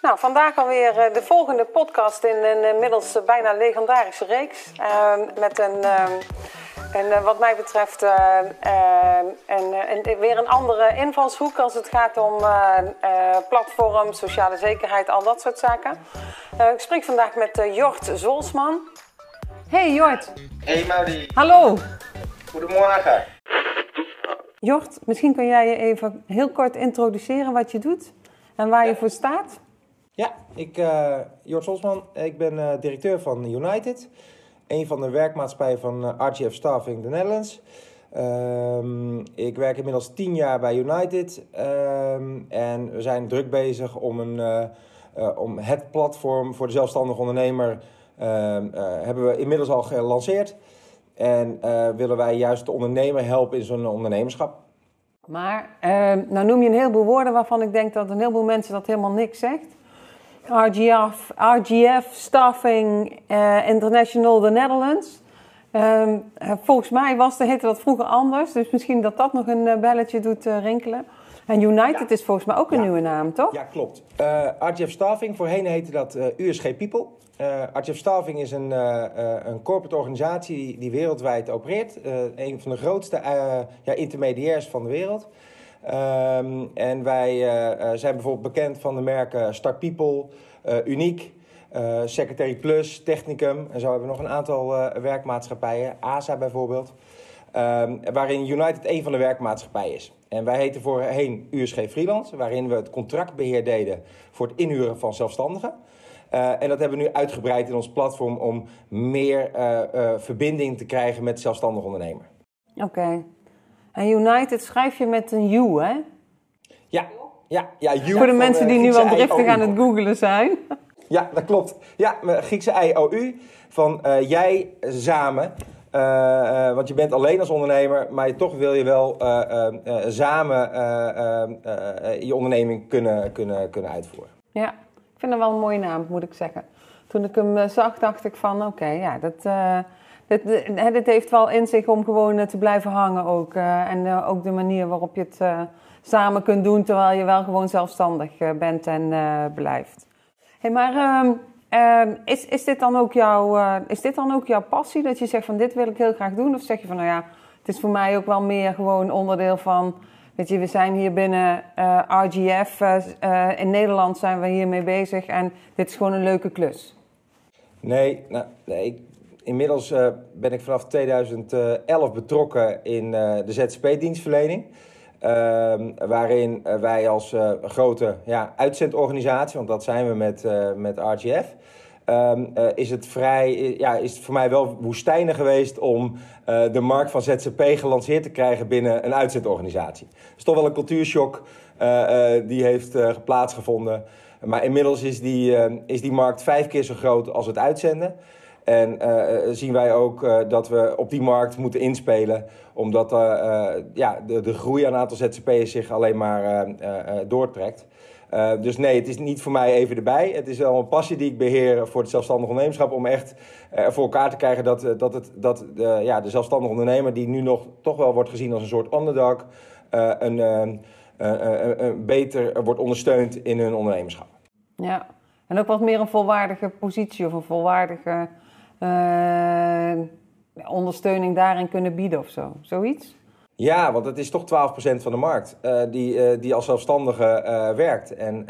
Nou, vandaag alweer eh, de volgende podcast in een inmiddels bijna legendarische reeks. Uh, met een, uh, wat mij betreft een, weer een andere invalshoek als het gaat om platform, sociale zekerheid, al dat soort zaken. ik spreek vandaag met Jort Zolsman. Hey Jort. Hey Maudie. Hallo. Goedemorgen. Jort, misschien kun jij je even heel kort introduceren wat je doet en waar je voor staat. Ja, ik, uh, Jort Solsman, ik ben uh, directeur van United. Een van de werkmaatschappijen van uh, eh, RGF Staffing the Netherlands. Um, ik werk inmiddels tien jaar bij United. Um, en we zijn druk bezig om, een, om het platform voor de zelfstandige ondernemer... Ehm, hebben we inmiddels al gelanceerd. En willen wij juist de ondernemer helpen in zo'n ondernemerschap. Maar nou noem je een heleboel woorden waarvan ik denk dat een heleboel mensen dat helemaal niks zegt. RGF, RGF Staffing uh, International the Netherlands. Um, volgens mij was de, heette dat vroeger anders, dus misschien dat dat nog een belletje doet rinkelen. En United is volgens mij ook een nieuwe naam, toch? Ja, klopt. Uh, RGF Staffing, voorheen heette dat USG People. RGF Staffing is een, een corporate organisatie die, die wereldwijd opereert. een van de grootste ja, intermediairs van de wereld. Um, en wij uh, zijn bijvoorbeeld bekend van de merken Start People, uh, Uniek, Secretary Plus, Technicum. En zo hebben we nog een aantal werkmaatschappijen, ASA bijvoorbeeld. Um, waarin United een van de werkmaatschappijen is. En wij heten voorheen USG Freelance, waarin we het contractbeheer deden voor het inhuren van zelfstandigen. Uh, en dat hebben we nu uitgebreid in ons platform om meer uh, uh, verbinding te krijgen met zelfstandig ondernemer. Oké. Okay. En United schrijf je met een U, hè? Ja, ja, ja. U Voor de mensen die nu al driftig aan het googelen zijn. Ja, dat klopt. Ja, Griekse I-O-U van jij samen. Uh, uh, want je bent alleen als ondernemer, maar toch wil je wel samen je onderneming kunnen, kunnen, kunnen uitvoeren. Ja, ik vind dat wel een mooie naam, moet ik zeggen. Toen ik hem zag, dacht ik van oké, ja, dat het, heeft wel in zich om gewoon eh, te blijven hangen ook. En ook de manier waarop je het samen kunt doen terwijl je wel gewoon zelfstandig bent en blijft. Hey, maar uh, is, is, dit dan ook jouw, is dit dan ook jouw passie? Dat je zegt van dit wil ik heel graag doen? Of zeg je van nou ja, het is voor mij ook wel meer gewoon onderdeel van... Weet je, we zijn hier binnen RGF. in Nederland zijn we hiermee bezig en dit is gewoon een leuke klus. Nee, nou, nee inmiddels uh, ben ik vanaf 2011 betrokken in uh, de ZZP-dienstverlening. Uh, waarin wij als uh, grote ja, uitzendorganisatie, want dat zijn we met, met RGF, ehm, is het vrij, ja, is het voor mij wel woestijnen geweest om de markt van ZZP gelanceerd te krijgen binnen een uitzendorganisatie. Het is toch wel een cultuurshock die heeft plaatsgevonden. Maar inmiddels is die, is die markt vijf keer zo groot als het uitzenden. En uh, zien wij ook uh, dat we op die markt moeten inspelen, omdat ja, de, de groei aan aantal ZZP'ers zich alleen maar doortrekt. dus nee, het is niet voor mij even erbij. Het is wel een passie die ik beheer voor het zelfstandig ondernemerschap. Om echt voor elkaar te krijgen dat, dat, het, dat de, ja, de zelfstandig ondernemer, die nu nog toch wel wordt gezien als een soort underdog, een, beter wordt ondersteund in hun ondernemerschap. Ja, en ook wat meer een volwaardige positie of een volwaardige ondersteuning daarin kunnen bieden of zo. Zoiets? Ja, want het is toch 12% van de markt uh, die, uh, die als zelfstandige werkt. En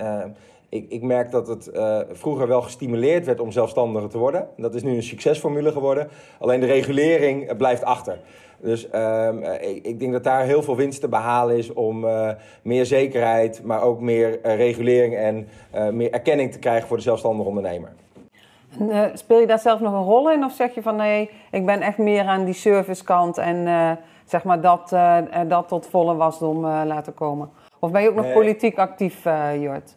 ik, ik, merk dat het vroeger wel gestimuleerd werd om zelfstandiger te worden. Dat is nu een succesformule geworden. Alleen de regulering blijft achter. Dus ehm, ik, ik, denk dat daar heel veel winst te behalen is om meer zekerheid, maar ook meer regulering en meer erkenning te krijgen voor de zelfstandige ondernemer. Uh, speel je daar zelf nog een rol in? Of zeg je van nee, ik ben echt meer aan die servicekant en uh, zeg maar dat, uh, dat tot volle wasdom laten komen? Of ben je ook nog politiek actief, Jort?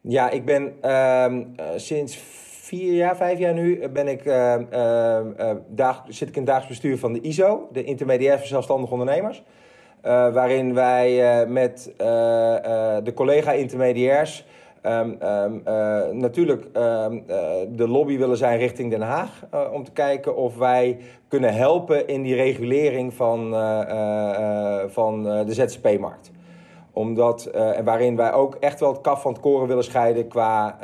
Ja, ik ben ehm, sinds vier jaar, vijf jaar nu, ben ik, dag, zit ik in het dagelijks bestuur van de ISO, de Intermediair voor Zelfstandige Ondernemers. waarin wij met de collega-intermediairs ehm, ehm, eh, natuurlijk ehm, eh, de lobby willen zijn richting Den Haag. eh, om te kijken of wij kunnen helpen in die regulering van, van de ZZP-markt omdat, waarin wij ook echt wel het kaf van het koren willen scheiden qua,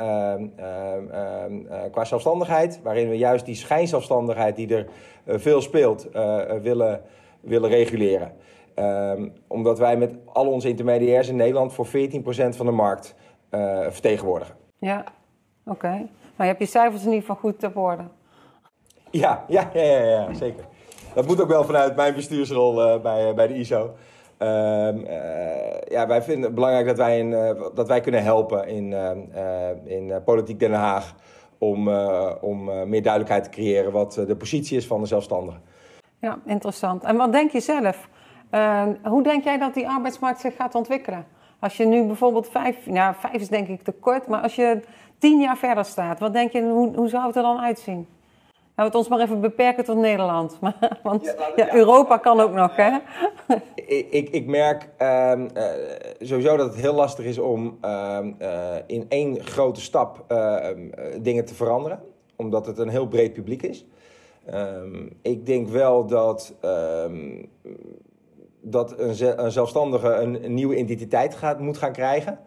qua zelfstandigheid. Waarin we juist die schijnzelfstandigheid die er veel speelt, willen, willen reguleren. Omdat wij met al onze intermediairs in Nederland voor 14% van de markt eh, vertegenwoordigen. Ja, oké. Maar je hebt je cijfers in ieder geval goed op orde. Ja, ja, ja, ja, ja, zeker. Dat moet ook wel vanuit mijn bestuursrol eh, bij, bij de ISO. Ehm, eh, ja, wij vinden het belangrijk dat wij, in, eh, dat wij kunnen helpen in, ehm, eh, in eh, Politiek Den Haag om, eh, om eh, meer duidelijkheid te creëren wat eh, de positie is van de zelfstandigen. Ja, interessant. En wat denk je zelf? Eh, hoe denk jij dat die arbeidsmarkt zich gaat ontwikkelen? Als je nu bijvoorbeeld vijf, nou vijf is denk ik te kort, maar als je tien jaar verder staat, wat denk je, hoe, hoe zou het er dan uitzien? Laten we het ons maar even beperken tot Nederland. Maar, want Ja. Europa kan ook nog, hè? Ik, ik, ik merk ehm, eh, sowieso dat het heel lastig is om ehm, eh, in één grote stap ehm, eh, dingen te veranderen, omdat het een heel breed publiek is. Ik denk wel dat, dat een, ze- een zelfstandige een, nieuwe identiteit gaat, moet gaan krijgen.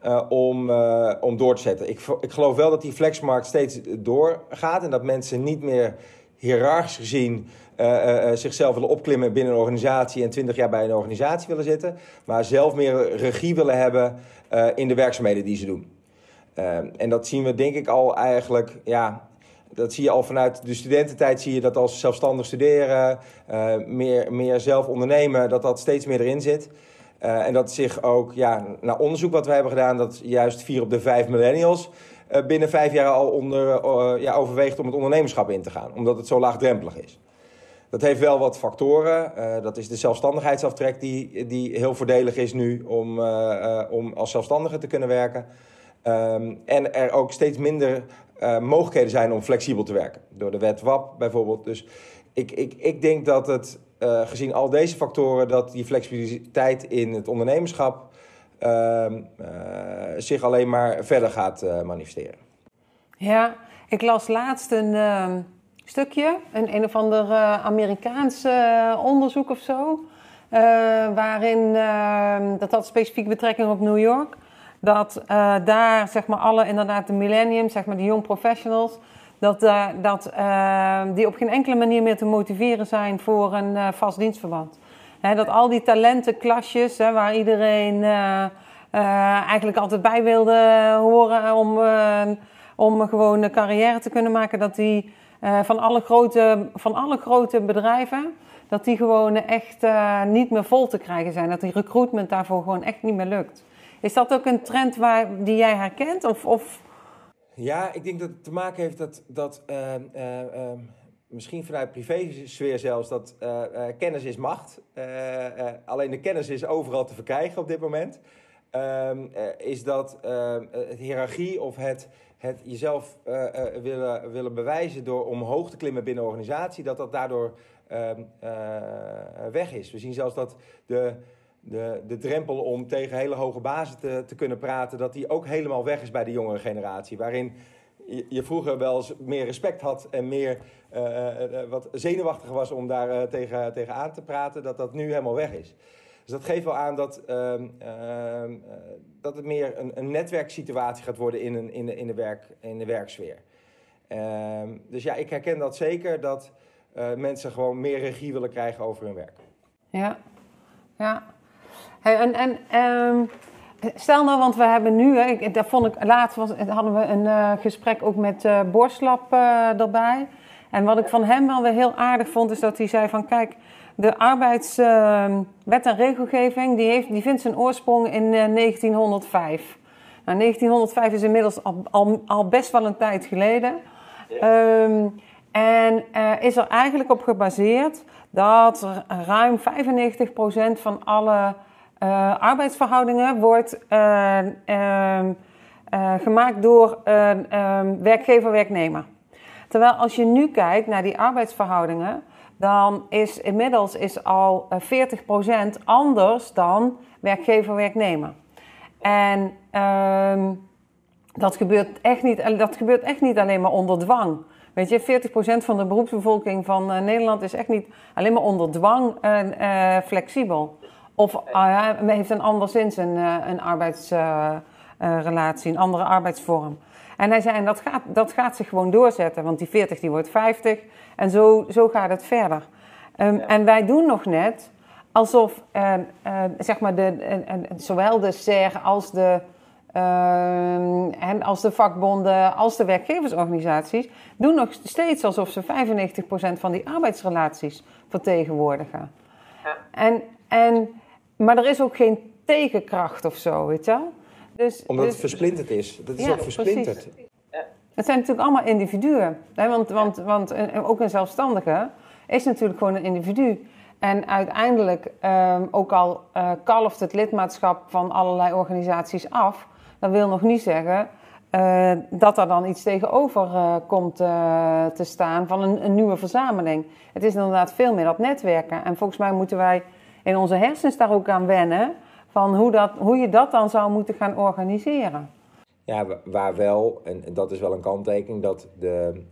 eh, om, eh, om door te zetten. Ik, ik geloof wel dat die flexmarkt steeds doorgaat en dat mensen niet meer hiërarchisch gezien eh, zichzelf willen opklimmen binnen een organisatie en twintig jaar bij een organisatie willen zitten, maar zelf meer regie willen hebben in de werkzaamheden die ze doen. En dat zien we denk ik al eigenlijk, ja, dat zie je al vanuit de studententijd, zie je dat als zelfstandig studeren, eh, meer, meer zelf ondernemen, dat dat steeds meer erin zit. Eh, en dat zich ook, ja, naar onderzoek wat we hebben gedaan, dat juist vier op de vijf millennials eh, binnen vijf jaar al onder, ja, overweegt om het ondernemerschap in te gaan, omdat het zo laagdrempelig is. Dat heeft wel wat factoren. Dat is de zelfstandigheidsaftrek die, die heel voordelig is nu om, om als zelfstandige te kunnen werken. Ehm, en er ook steeds minder eh, mogelijkheden zijn om flexibel te werken. Door de wet WAP bijvoorbeeld. Dus ik, ik, ik denk dat het, eh, gezien al deze factoren, dat die flexibiliteit in het ondernemerschap ehm, eh, zich alleen maar verder gaat manifesteren. Ja, ik las laatst een ehm, stukje, een een of ander Amerikaans onderzoek of zo. waarin, ehm, dat had specifiek betrekking op New York. Dat eh, daar, zeg maar, alle inderdaad de millennium, zeg maar de young professionals... dat, eh, dat ehm, die op geen enkele manier meer te motiveren zijn voor een eh, vast dienstverband. Dat al die talentenklasjes, waar iedereen eh, eh, eigenlijk altijd bij wilde horen om, eh, om gewoon een carrière te kunnen maken, dat die eh, van, alle grote, van alle grote bedrijven, dat die gewoon echt eh, niet meer vol te krijgen zijn. Dat die recruitment daarvoor gewoon echt niet meer lukt. Is dat ook een trend waar, die jij herkent? Of, of Ja, ik denk dat het te maken heeft dat, dat eh, eh, eh, misschien vanuit privésfeer zelfs, dat kennis is macht. Alleen de kennis is overal te verkrijgen op dit moment. Ehm, eh, is dat het hiërarchie of het, het jezelf willen, willen bewijzen door omhoog te klimmen binnen een organisatie, dat dat daardoor ehm, eh, weg is. We zien zelfs dat de, de, de drempel om tegen hele hoge bazen te, te kunnen praten, dat die ook helemaal weg is bij de jongere generatie. Waarin je, vroeger wel eens meer respect had en meer eh, eh, eh, wat zenuwachtiger was om daar tegen, tegen aan te praten, dat dat nu helemaal weg is. Dus dat geeft wel aan dat, ehm, ehm, eh, dat het meer een, een netwerksituatie gaat worden in, een, in, de, in, de, werk, in de werksfeer. Ehm, dus ja, ik herken dat zeker dat mensen gewoon meer regie willen krijgen over hun werk. Ja, ja. Hey, en, en ehm, stel nou, want we hebben nu, ik, daar vond ik, laatst was, hadden we een eh, gesprek ook met eh Borslap eh, erbij. En wat ik van hem wel weer heel aardig vond, is dat hij zei van kijk, de arbeidswet en regelgeving, die, heeft, die vindt zijn oorsprong in eh, 1905. Nou, 1905 is inmiddels al, al, al best wel een tijd geleden. Ehm, en is er eigenlijk op gebaseerd dat ruim 95% van alle eh, arbeidsverhoudingen wordt eh, ehm, eh, gemaakt door een ehm, werkgever-werknemer. Terwijl als je nu kijkt naar die arbeidsverhoudingen, dan is inmiddels is al eh, 40% anders dan werkgever-werknemer. En ehm, dat gebeurt, echt niet, dat gebeurt echt niet alleen maar onder dwang. Weet je, 40% van de beroepsbevolking van uh, Nederland is echt niet alleen maar onder dwang uh, flexibel. Of uh, heeft een anderszins een, een arbeidsrelatie, een andere arbeidsvorm. En hij zei, en dat gaat, dat gaat zich gewoon doorzetten, want die 40 die wordt 50 en zo, zo gaat het verder. Um, ja. En wij doen nog net alsof zeg maar de, zowel de SER als de Uh, en als de vakbonden, als de werkgeversorganisaties doen nog steeds alsof ze 95% van die arbeidsrelaties vertegenwoordigen. Ja. En, en, maar er is ook geen tegenkracht of zo, weet je dus, Omdat dus, het versplinterd is. Dat is ja, ook versplinterd. Ja. Het zijn natuurlijk allemaal individuen. Hè? Want, want, want ook een zelfstandige is natuurlijk gewoon een individu. En uiteindelijk, um, ook al uh, kalft het lidmaatschap van allerlei organisaties af dat wil nog niet zeggen uh, dat er dan iets tegenover komt te staan van een, een, nieuwe verzameling. Het is inderdaad veel meer dat netwerken. En volgens mij moeten wij in onze hersens daar ook aan wennen van hoe, dat, hoe je dat dan zou moeten gaan organiseren. Ja, waar wel, en dat is wel een kanttekening, dat, de,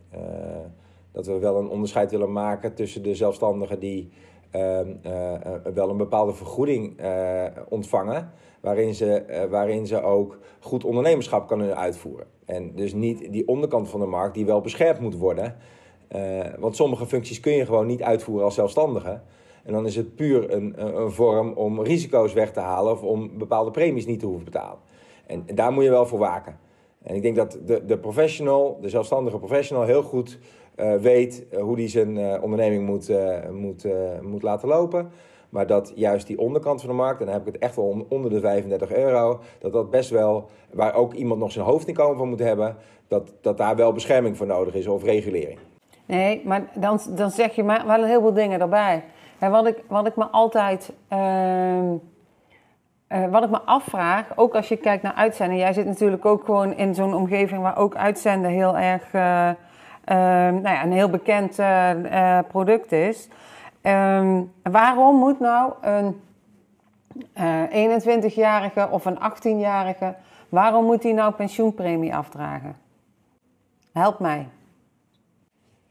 dat we wel een onderscheid willen maken tussen de zelfstandigen die ehm, wel een bepaalde vergoeding ontvangen waarin ze, waarin ze ook goed ondernemerschap kunnen uitvoeren. En dus niet die onderkant van de markt die wel beschermd moet worden. Want sommige functies kun je gewoon niet uitvoeren als zelfstandige. En dan is het puur een, een vorm om risico's weg te halen of om bepaalde premies niet te hoeven betalen. En, en daar moet je wel voor waken. En ik denk dat de, de professional, de zelfstandige professional, heel goed uh, weet hoe die zijn onderneming moet, moet, moet laten lopen. Maar dat juist die onderkant van de markt, en dan heb ik het echt wel onder de 35 euro, dat dat best wel, waar ook iemand nog zijn hoofdinkomen van moet hebben, dat, dat daar wel bescherming voor nodig is of regulering. Nee, maar dan, dan zeg je maar wel een heleboel dingen daarbij. Wat, ik, wat ik me altijd. Uh, uh, wat ik me afvraag, ook als je kijkt naar uitzenden. Jij zit natuurlijk ook gewoon in zo'n omgeving waar ook uitzenden heel erg. Uh, nou ja, een heel bekend eh, product is. Um, waarom moet nou een uh, eh, 21-jarige of een 18-jarige, waarom moet die nou pensioenpremie afdragen? Help mij.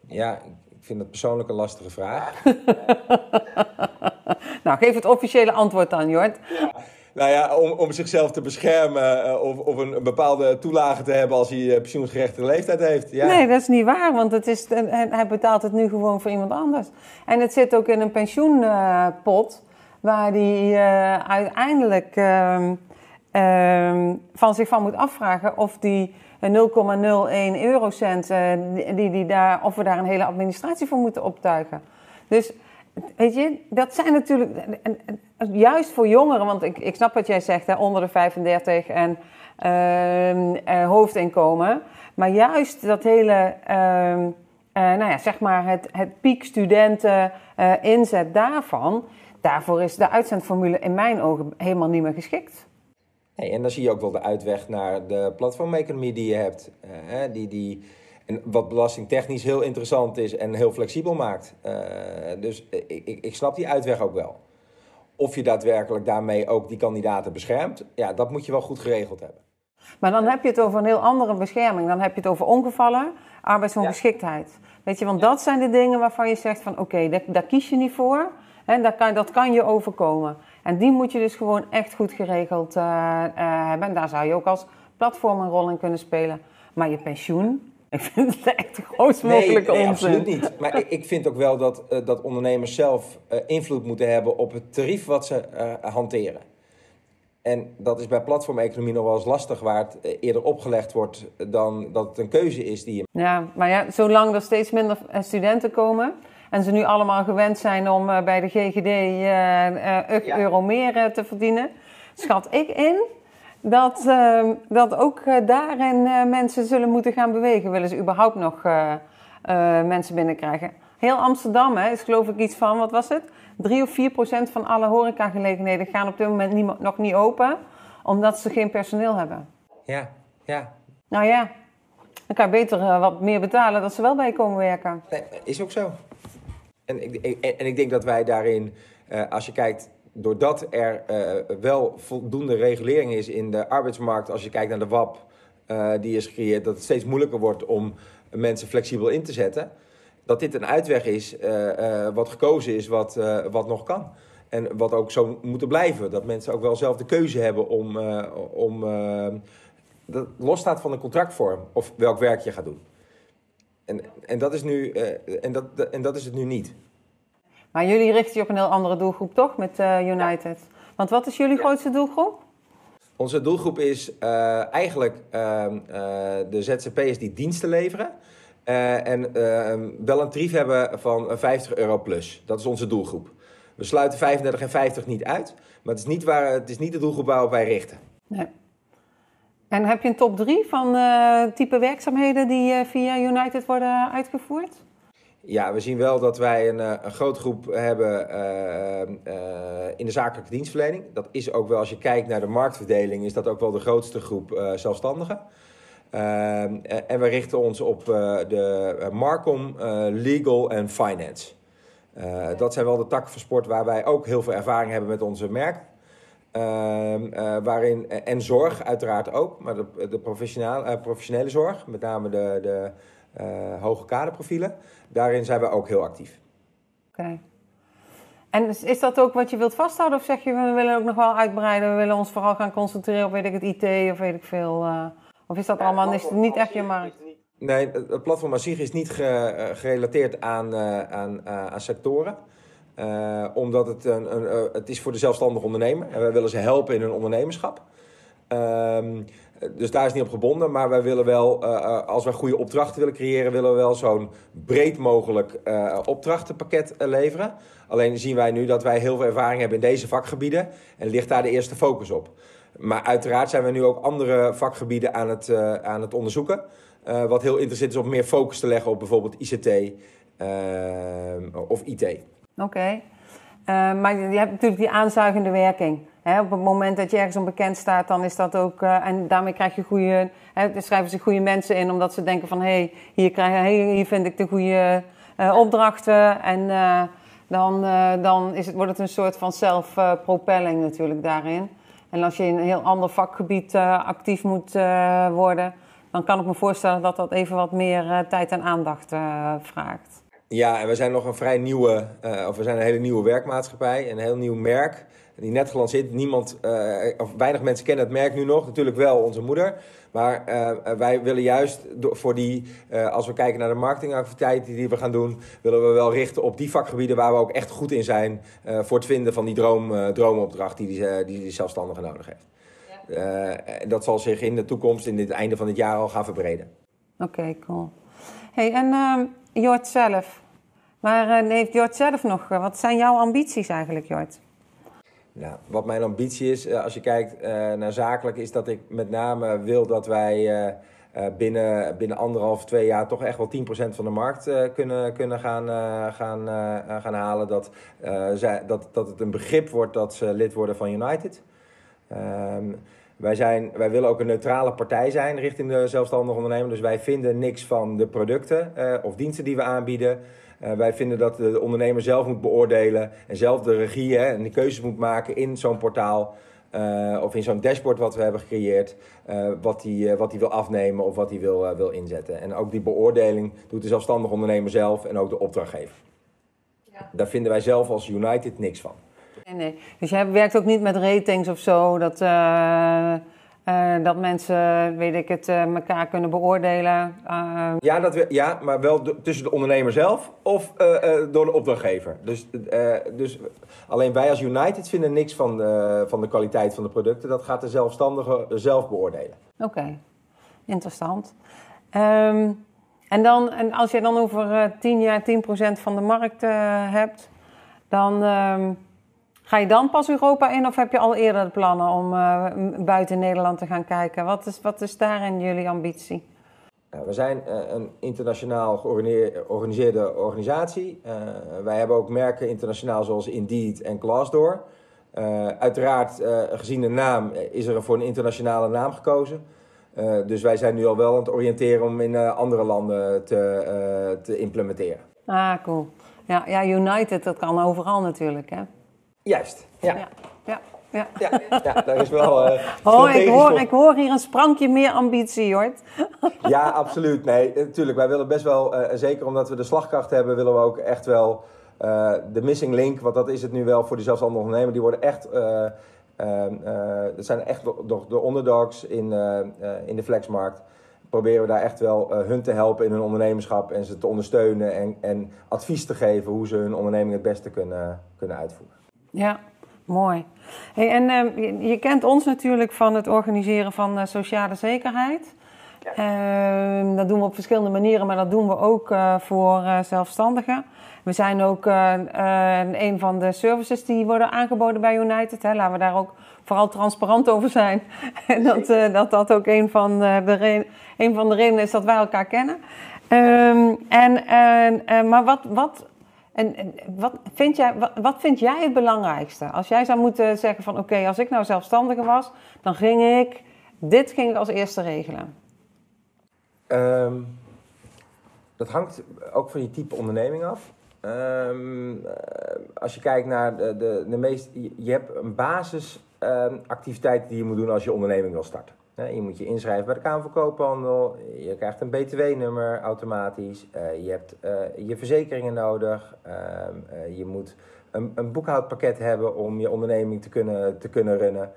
Ja, vind dat persoonlijk een lastige vraag. nou, geef het officiële antwoord dan, Jort. Ja. Nou ja, om, om zichzelf te beschermen uh, of, of een, een, bepaalde toelage te hebben als hij uh, pensioensgerechtigde leeftijd heeft. Ja. Nee, dat is niet waar, want het is, hij betaalt het nu gewoon voor iemand anders. En het zit ook in een pensioenpot waar hij uh, uiteindelijk ehm, ehm, van zich van moet afvragen of die 0,01 eurocent, die, die daar, of we daar een hele administratie voor moeten optuigen. Dus Weet je, dat zijn natuurlijk juist voor jongeren, want ik, ik snap wat jij zegt, hè, onder de 35 en uh, hoofdinkomen. Maar juist dat hele, uh, nou ja, zeg maar het, het piekstudenten uh, inzet daarvan, daarvoor is de uitzendformule in mijn ogen helemaal niet meer geschikt. En dan zie je ook wel de uitweg naar de platformeconomie die je hebt. die, die, en wat belastingtechnisch heel interessant is en heel flexibel maakt. Uh, dus ik, ik, ik, snap die uitweg ook wel. Of je daadwerkelijk daarmee ook die kandidaten beschermt, ja, dat moet je wel goed geregeld hebben. Maar dan heb je het over een heel andere bescherming. Dan heb je het over ongevallen, arbeidsongeschiktheid. Ja. Weet je, want dat zijn de dingen waarvan je zegt van oké, okay, daar, daar, kies je niet voor. Hè, dat, kan, dat kan je overkomen. En die moet je dus gewoon echt goed geregeld uh, uh, hebben. En daar zou je ook als platform een rol in kunnen spelen. Maar je pensioen, ik vind het echt de grootst mogelijke nee, nee, absoluut niet. Maar ik, ik vind ook wel dat, uh, dat ondernemers zelf invloed moeten hebben op het tarief wat ze hanteren. En dat is bij platformeconomie nog wel eens lastig, waar het eerder opgelegd wordt dan dat het een keuze is die je. Ja, maar ja, zolang er steeds minder studenten komen en ze nu allemaal gewend zijn om bij de GGD uh, ja. euro meer te verdienen, schat ik in dat, uh, dat ook uh, daarin uh, mensen zullen moeten gaan bewegen. Willen ze überhaupt nog mensen binnenkrijgen? Heel Amsterdam hè, is geloof ik iets van, wat was het? 3 of 4 procent van alle horecagelegenheden gaan op dit moment niet, nog niet open, omdat ze geen personeel hebben. Ja, ja. Nou ja, dan kan je beter wat meer betalen dat ze wel bij komen werken. Nee, is ook zo. En ik, en ik denk dat wij daarin, als je kijkt doordat er uh, wel voldoende regulering is in de arbeidsmarkt, als je kijkt naar de WAP, eh, die is gecreëerd, dat het steeds moeilijker wordt om mensen flexibel in te zetten, dat dit een uitweg is eh, eh, wat gekozen is, wat, eh, wat nog kan. En wat ook zo moet blijven. Dat mensen ook wel zelf de keuze hebben om, eh, om eh, dat losstaat van een contractvorm of welk werk je gaat doen. En, en, dat, is nu, eh, en, dat, en dat is het nu niet. Maar jullie richten je op een heel andere doelgroep, toch? Met eh, United. Want wat is jullie grootste doelgroep? Onze doelgroep is eh, eigenlijk ehm, eh, de ZZP'ers die diensten leveren. en ehm, wel een tarief hebben van eh, 50 euro plus. Dat is onze doelgroep. We sluiten 35 en 50 niet uit. Maar het is niet, waar, het is niet de doelgroep waarop wij richten. Nee. En heb je een top 3 van eh, type werkzaamheden die eh, via United worden uitgevoerd? Ja, we zien wel dat wij een, eh, een grote groep hebben in de zakelijke dienstverlening. Dat is ook wel, als je kijkt naar de marktverdeling, is dat ook wel de grootste groep zelfstandigen. En we richten ons op de Marcom, Legal en Finance. Dat zijn wel de takken van sport waar wij ook heel veel ervaring hebben met onze merk. Ehm, eh, waarin, en zorg uiteraard ook, maar de, de professionele, eh, professionele zorg, met name de, de eh, hoge kaderprofielen, daarin zijn we ook heel actief. Oké. En is, is dat ook wat je wilt vasthouden? Of zeg je, we willen ook nog wel uitbreiden, we willen ons vooral gaan concentreren op weet ik het IT of weet ik veel? eh, of is dat allemaal is het niet echt je markt? Nee, het platform aan zich is niet ge- eh, gerelateerd aan, eh, aan, eh, aan sectoren. Eh, omdat het, een, een, eh, het is voor de zelfstandige ondernemer. En wij willen ze helpen in hun ondernemerschap. Ehm, dus daar is niet op gebonden. Maar wij willen wel, eh, als wij goede opdrachten willen creëren, willen we wel zo'n breed mogelijk opdrachtenpakket leveren. Alleen zien wij nu dat wij heel veel ervaring hebben in deze vakgebieden. En ligt daar de eerste focus op. Maar uiteraard zijn we nu ook andere vakgebieden aan het, aan het onderzoeken. Wat heel interessant is om meer focus te leggen op bijvoorbeeld ICT eh, of IT. Oké. Eh, maar je hebt natuurlijk die aanzuigende werking. Op het moment dat je ergens onbekend staat, dan is dat ook... eh, en daarmee krijg je goede... Er schrijven zich goede mensen in, omdat ze denken van... hé, hey, hier, hey, hier vind ik de goede eh, opdrachten. En dan, dan is het, wordt het een soort van self-propelling natuurlijk daarin. En als je in een heel ander vakgebied actief moet worden... dan kan ik me voorstellen dat dat even wat meer tijd en aandacht vraagt. Ja, en we zijn nog een vrij nieuwe, eh, of we zijn een hele nieuwe werkmaatschappij, een heel nieuw merk. Die net gelanceerd. Niemand, eh, of weinig mensen kennen het merk nu nog. Natuurlijk wel onze moeder. Maar eh, wij willen juist voor die, als we kijken naar de marketingactiviteiten die we gaan doen, willen we wel richten op die vakgebieden waar we ook echt goed in zijn. voor het vinden van die droom, droomopdracht die die, die die zelfstandige nodig heeft. Eh, dat zal zich in de toekomst, in het einde van het jaar al gaan verbreden. Oké, cool. hey, en ehm Jort zelf. Maar eh, heeft Jort zelf nog... eh, wat zijn jouw ambities eigenlijk, Jort? Nou, wat mijn ambitie is, eh, als je kijkt naar zakelijk, is dat ik met name wil dat wij binnen, binnen anderhalf, twee jaar toch echt wel 10% van de markt kunnen, kunnen gaan, gaan, gaan halen. Dat, zij, dat, dat het een begrip wordt dat ze lid worden van United. Ehm, wij, zijn, wij willen ook een neutrale partij zijn richting de zelfstandige ondernemer. Dus wij vinden niks van de producten of diensten die we aanbieden. Eh, wij vinden dat de ondernemer zelf moet beoordelen en zelf de regie hè, en de keuzes moet maken in zo'n portaal. eh, of in zo'n dashboard wat we hebben gecreëerd, eh, wat hij wat hij wil afnemen of wat hij wil, wil inzetten. En ook die beoordeling doet de zelfstandige ondernemer zelf en ook de opdrachtgever. Daar vinden wij zelf als United niks van. Nee, nee. Dus jij werkt ook niet met ratings of zo, dat, eh, dat mensen, weet ik het, eh, elkaar kunnen beoordelen. Eh, Ja, dat we, ja maar wel tussen de ondernemer zelf of door de opdrachtgever. Dus, dus alleen wij als United vinden niks van de, van de kwaliteit van de producten. Dat gaat de zelfstandige zelf beoordelen. Oké, interessant. Ehm, en, dan, en als je dan over eh 10 jaar 10% van de markt hebt, dan ehm, ga je dan pas Europa in of heb je al eerder de plannen om eh, buiten Nederland te gaan kijken? Wat is, wat is daarin jullie ambitie? We zijn eh, een internationaal georganiseerde organisatie. Eh, wij hebben ook merken internationaal zoals Indeed en Glassdoor. Uiteraard, gezien de naam, is er voor een internationale naam gekozen. Dus wij zijn nu al wel aan het oriënteren om in andere landen te, te implementeren. Ah, cool. Ja, ja, United, dat kan overal natuurlijk, hè? Juist, ja. ja. ja. Ja. Ja, is wel. eh, Oh, ik hoor, ik hoor hier een sprankje meer ambitie, hoor. Ja, absoluut. Nee, natuurlijk. Wij willen best wel, eh, zeker omdat we de slagkracht hebben, willen we ook echt wel eh, de missing link, want dat is het nu wel voor die zelfstandige ondernemer, die worden echt, eh eh, eh, dat zijn echt de, de, de underdogs in, eh, eh, in de flexmarkt. Proberen we daar echt wel eh, hun te helpen in hun ondernemerschap en ze te ondersteunen en, en advies te geven hoe ze hun onderneming het beste kunnen, kunnen uitvoeren. Ja, mooi. Hey, en eh, je, je kent ons natuurlijk van het organiseren van eh, sociale zekerheid. Ehm, dat doen we op verschillende manieren, maar dat doen we ook eh, voor eh, zelfstandigen. We zijn ook een van de services die worden aangeboden bij United. Hè. Laten we daar ook vooral transparant over zijn. En dat, dat dat ook een van, de een van de redenen is dat wij elkaar kennen. Ehm, en, maar wat, wat, en, wat, vind jij, wat, vind jij het belangrijkste? Als jij zou moeten zeggen van oké, als ik nou zelfstandige was, dan ging ik, dit ging ik als eerste regelen. Ehm, dat hangt ook van je type onderneming af. Ehm, eh, als je kijkt naar de, de, de meest. Je, hebt een basisactiviteit die je moet doen als je onderneming wil starten. Je moet je inschrijven bij de Kamer van Koophandel. Je krijgt een BTW-nummer automatisch. eh, je hebt eh, je verzekeringen nodig. Ehm, eh, je moet een, een boekhoudpakket hebben om je onderneming te kunnen, te kunnen runnen.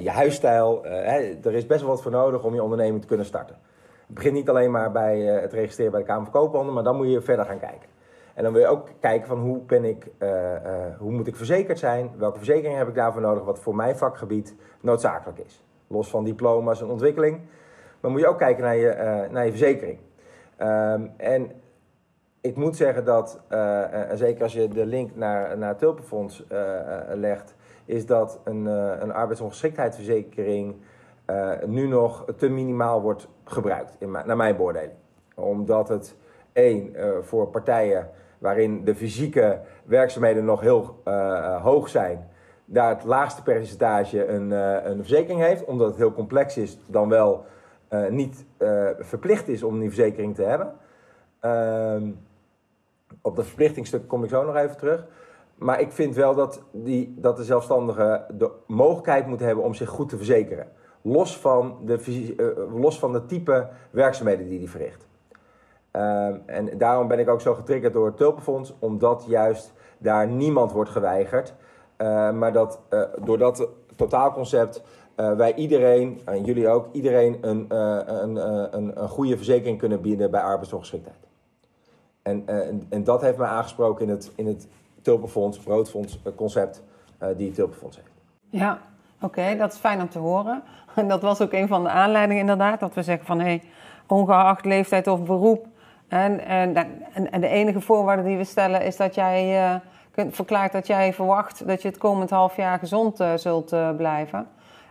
Je huisstijl. er is best wel wat voor nodig om je onderneming te kunnen starten. Het begint niet alleen maar bij het registreren bij de Kamer van Koophandel, maar dan moet je verder gaan kijken. En dan wil je ook kijken van hoe, ben ik, eh, hoe moet ik verzekerd zijn, welke verzekering heb ik daarvoor nodig, wat voor mijn vakgebied noodzakelijk is. Los van diploma's en ontwikkeling, maar moet je ook kijken naar je, eh, naar je verzekering. Ehm, en ik moet zeggen dat, eh, eh, en zeker als je de link naar, naar het Tulpenfonds eh, eh, legt, is dat een, eh, een arbeidsongeschiktheidsverzekering eh, nu nog te minimaal wordt gebruikt, in naar mijn beoordeling. Omdat het één, eh, voor partijen waarin de fysieke werkzaamheden nog heel eh, hoog zijn, daar het laagste percentage een, eh, een verzekering heeft, omdat het heel complex is, dan wel eh, niet eh, verplicht is om die verzekering te hebben. Ehm, op dat verplichtingsstuk kom ik zo nog even terug. Maar ik vind wel dat, die, dat de zelfstandige de mogelijkheid moet hebben om zich goed te verzekeren. Los van de, los van de type werkzaamheden die hij verricht. Ehm, en daarom ben ik ook zo getriggerd door het Tulpenfonds, omdat juist daar niemand wordt geweigerd. Eh, maar dat eh, door dat totaalconcept eh, wij iedereen, en jullie ook, iedereen een, een, een, goede verzekering kunnen bieden bij arbeidsongeschiktheid. En, en, en dat heeft mij aangesproken in het, in het Tulpenfonds, Broodfonds concept die het Tulpenfonds heeft. Ja, oké, dat is fijn om te horen. En dat was ook een van de aanleidingen inderdaad, dat we zeggen van hé, hey, ongeacht leeftijd of beroep. En, en, en, de enige voorwaarde die we stellen is dat jij verklaart dat jij verwacht dat je het komend half jaar gezond eh, zult eh, blijven.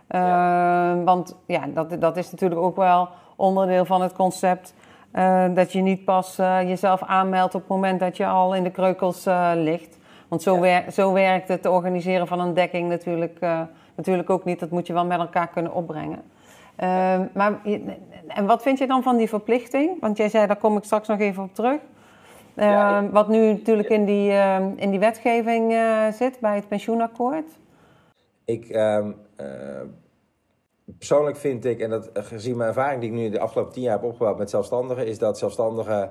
Eh, Want ja, dat, dat is natuurlijk ook wel onderdeel van het concept. eh, dat je niet pas jezelf aanmeldt op het moment dat je al in de kreukels ligt. Want zo, Ja. wer- zo werkt het organiseren van een dekking natuurlijk, natuurlijk ook niet. Dat moet je wel met elkaar kunnen opbrengen. Ehm, maar, en wat vind je dan van die verplichting? Want jij zei, daar kom ik straks nog even op terug. Ja, Ehm, wat nu natuurlijk in die, ehm, in die wetgeving eh, zit bij het pensioenakkoord. Ik, ehm, eh, persoonlijk vind ik, en dat eh, gezien mijn ervaring die ik nu de afgelopen tien jaar heb opgebouwd met zelfstandigen, is dat zelfstandigen,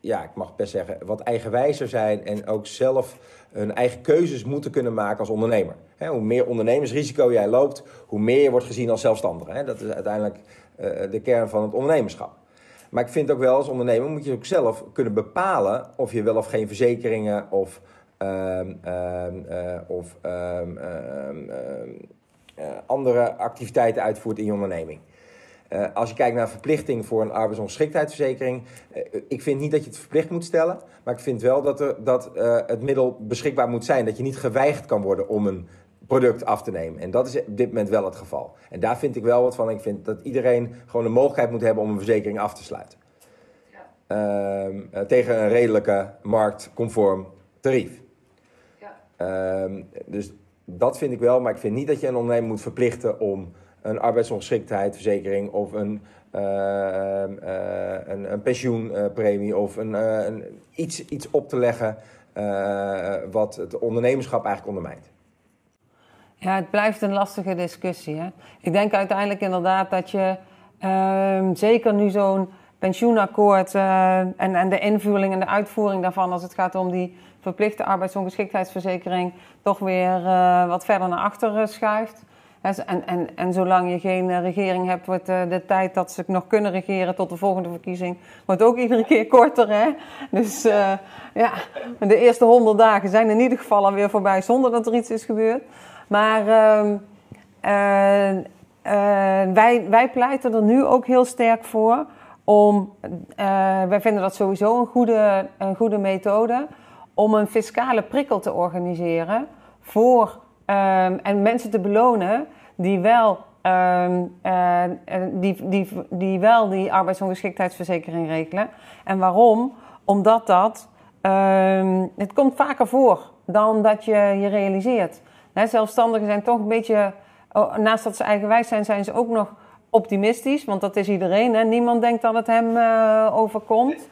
ja, ik mag best zeggen, wat eigenwijzer zijn en ook zelf hun eigen keuzes moeten kunnen maken als ondernemer. Hè, hoe meer ondernemersrisico jij loopt, hoe meer je wordt gezien als zelfstandige. Hè. Dat is uiteindelijk de kern van het ondernemerschap. Maar ik vind ook wel als ondernemer moet je ook zelf kunnen bepalen of je wel of geen verzekeringen of, ehm, ehm, eh, of ehm, eh, andere activiteiten uitvoert in je onderneming. Eh, als je kijkt naar verplichting voor een arbeidsongeschiktheidsverzekering, ik vind niet dat je het verplicht moet stellen, maar ik vind wel dat, er, dat het middel beschikbaar moet zijn. Dat je niet geweigerd kan worden om een product af te nemen. En dat is op dit moment wel het geval. En daar vind ik wel wat van. Ik vind dat iedereen gewoon de mogelijkheid moet hebben om een verzekering af te sluiten. Ehm, eh, tegen een redelijke marktconform tarief. Ehm, dus dat vind ik wel, maar ik vind niet dat je een ondernemer moet verplichten om een arbeidsongeschiktheidsverzekering of een, eh, ehm, eh, een, een pensioenpremie of een, eh, een, iets, iets op te leggen wat het ondernemerschap eigenlijk ondermijnt. Ja, het blijft een lastige discussie. Hè? Ik denk uiteindelijk inderdaad dat je ehm, zeker nu zo'n pensioenakkoord eh, en, en de invulling en de uitvoering daarvan, als het gaat om die verplichte arbeidsongeschiktheidsverzekering, toch weer eh, wat verder naar achter schuift. En, en, en zolang je geen eh, regering hebt, wordt de tijd dat ze nog kunnen regeren tot de volgende verkiezing, wordt ook iedere keer korter. Hè? Dus ja, de eerste honderd dagen zijn in ieder geval alweer voorbij zonder dat er iets is gebeurd. Maar uh, uh, wij, wij pleiten er nu ook heel sterk voor om, wij vinden dat sowieso een goede, een goede methode, om een fiscale prikkel te organiseren voor Um, en mensen te belonen die wel, uh, die, die, die wel die arbeidsongeschiktheidsverzekering regelen. En waarom? Omdat dat, het komt vaker voor dan dat je je realiseert. Zelfstandigen zijn toch een beetje, oh, naast dat ze eigenwijs zijn, zijn ze ook nog optimistisch. Want dat is iedereen. Hè? Niemand denkt dat het hem uh, overkomt.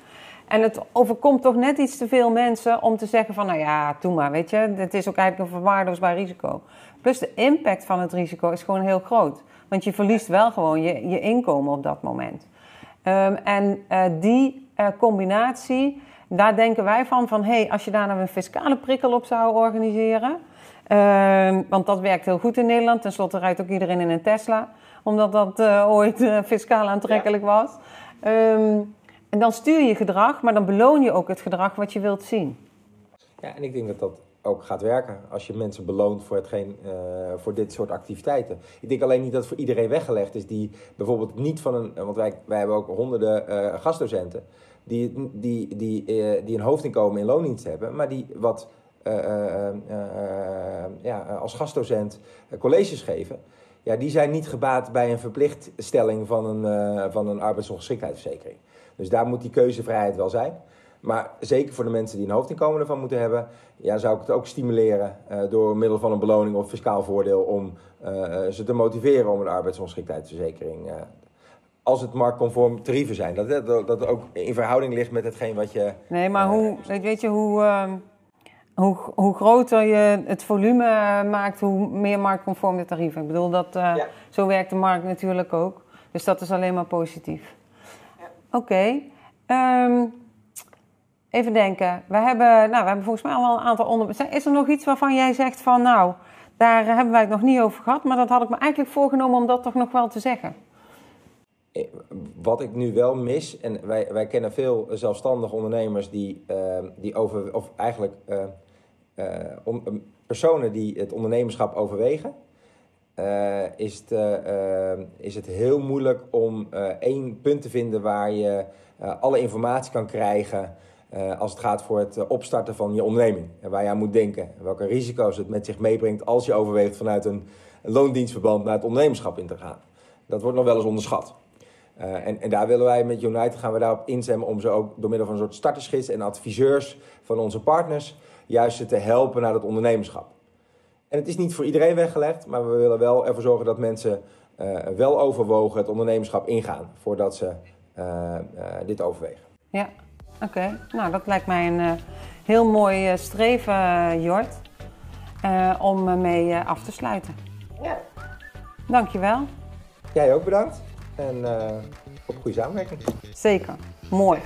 En het overkomt toch net iets te veel mensen om te zeggen van, nou ja, doe maar, weet je. Het is ook eigenlijk een verwaarloosbaar risico. Plus de impact van het risico is gewoon heel groot. Want je verliest wel gewoon je, je inkomen op dat moment. Um, en uh, die uh, combinatie, daar denken wij van, van hé, hey, als je daar nou een fiscale prikkel op zou organiseren... Um, want dat werkt heel goed in Nederland. Ten slotte rijdt ook iedereen in een Tesla, omdat dat uh, ooit fiscaal aantrekkelijk ja. was. Um, en dan stuur je gedrag, maar dan beloon je ook het gedrag wat je wilt zien. Ja, en ik denk dat dat ook gaat werken als je mensen beloont voor, hetgeen, uh, voor dit soort activiteiten. Ik denk alleen niet dat het voor iedereen weggelegd is die bijvoorbeeld niet van een. Want wij, wij hebben ook honderden uh, gastdocenten die, die, die, uh, die een hoofdinkomen in loondienst hebben, maar die wat ja, als gastdocent colleges geven. Ja, die zijn niet gebaat bij een verplichtstelling van een, van een arbeidsongeschiktheidsverzekering. Dus daar moet die keuzevrijheid wel zijn. Maar zeker voor de mensen die een hoofdinkomen ervan moeten hebben, ja, zou ik het ook stimuleren uh, door middel van een beloning of fiscaal voordeel om uh, ze te motiveren om een arbeidsongeschiktheidsverzekering. Uh, als het marktconform tarieven zijn. Dat, dat dat ook in verhouding ligt met hetgeen wat je. Nee, maar hoe, weet je hoe, uh, hoe, hoe groter je het volume maakt, hoe meer marktconform de tarieven. Ik bedoel, dat, ja. zo werkt de markt natuurlijk ook. Dus dat is alleen maar positief. Oké. Okay. Um, even denken. We hebben, nou, we hebben volgens mij al een aantal onderwerpen. Is er nog iets waarvan jij zegt van, nou, daar hebben wij het nog niet over gehad, maar dat had ik me eigenlijk voorgenomen om dat toch nog wel te zeggen? Eh, wat ik nu wel mis, en wij, wij kennen veel zelfstandige ondernemers die, uh, die over, of eigenlijk uh, uh, om, personen die het ondernemerschap overwegen. Uh, is, het, is het heel moeilijk om één punt te vinden waar je alle informatie kan krijgen als het gaat voor het opstarten van je onderneming. En waar je aan moet denken. Welke risico's het met zich meebrengt als je overweegt vanuit een, een loondienstverband naar het ondernemerschap in te gaan. Dat wordt nog wel eens onderschat. En, en, daar willen wij met United gaan we daarop inzemmen om ze ook door middel van een soort startersgids en adviseurs van onze partners juist te helpen naar het ondernemerschap. En het is niet voor iedereen weggelegd, maar we willen wel ervoor zorgen dat mensen uh, wel overwogen het ondernemerschap ingaan voordat ze uh, uh, dit overwegen. Ja, oké. Okay. Nou, dat lijkt mij een heel mooi streven, Jort, om mee af te sluiten. Ja. Dankjewel. Jij ook bedankt en op goede samenwerking. Zeker, mooi.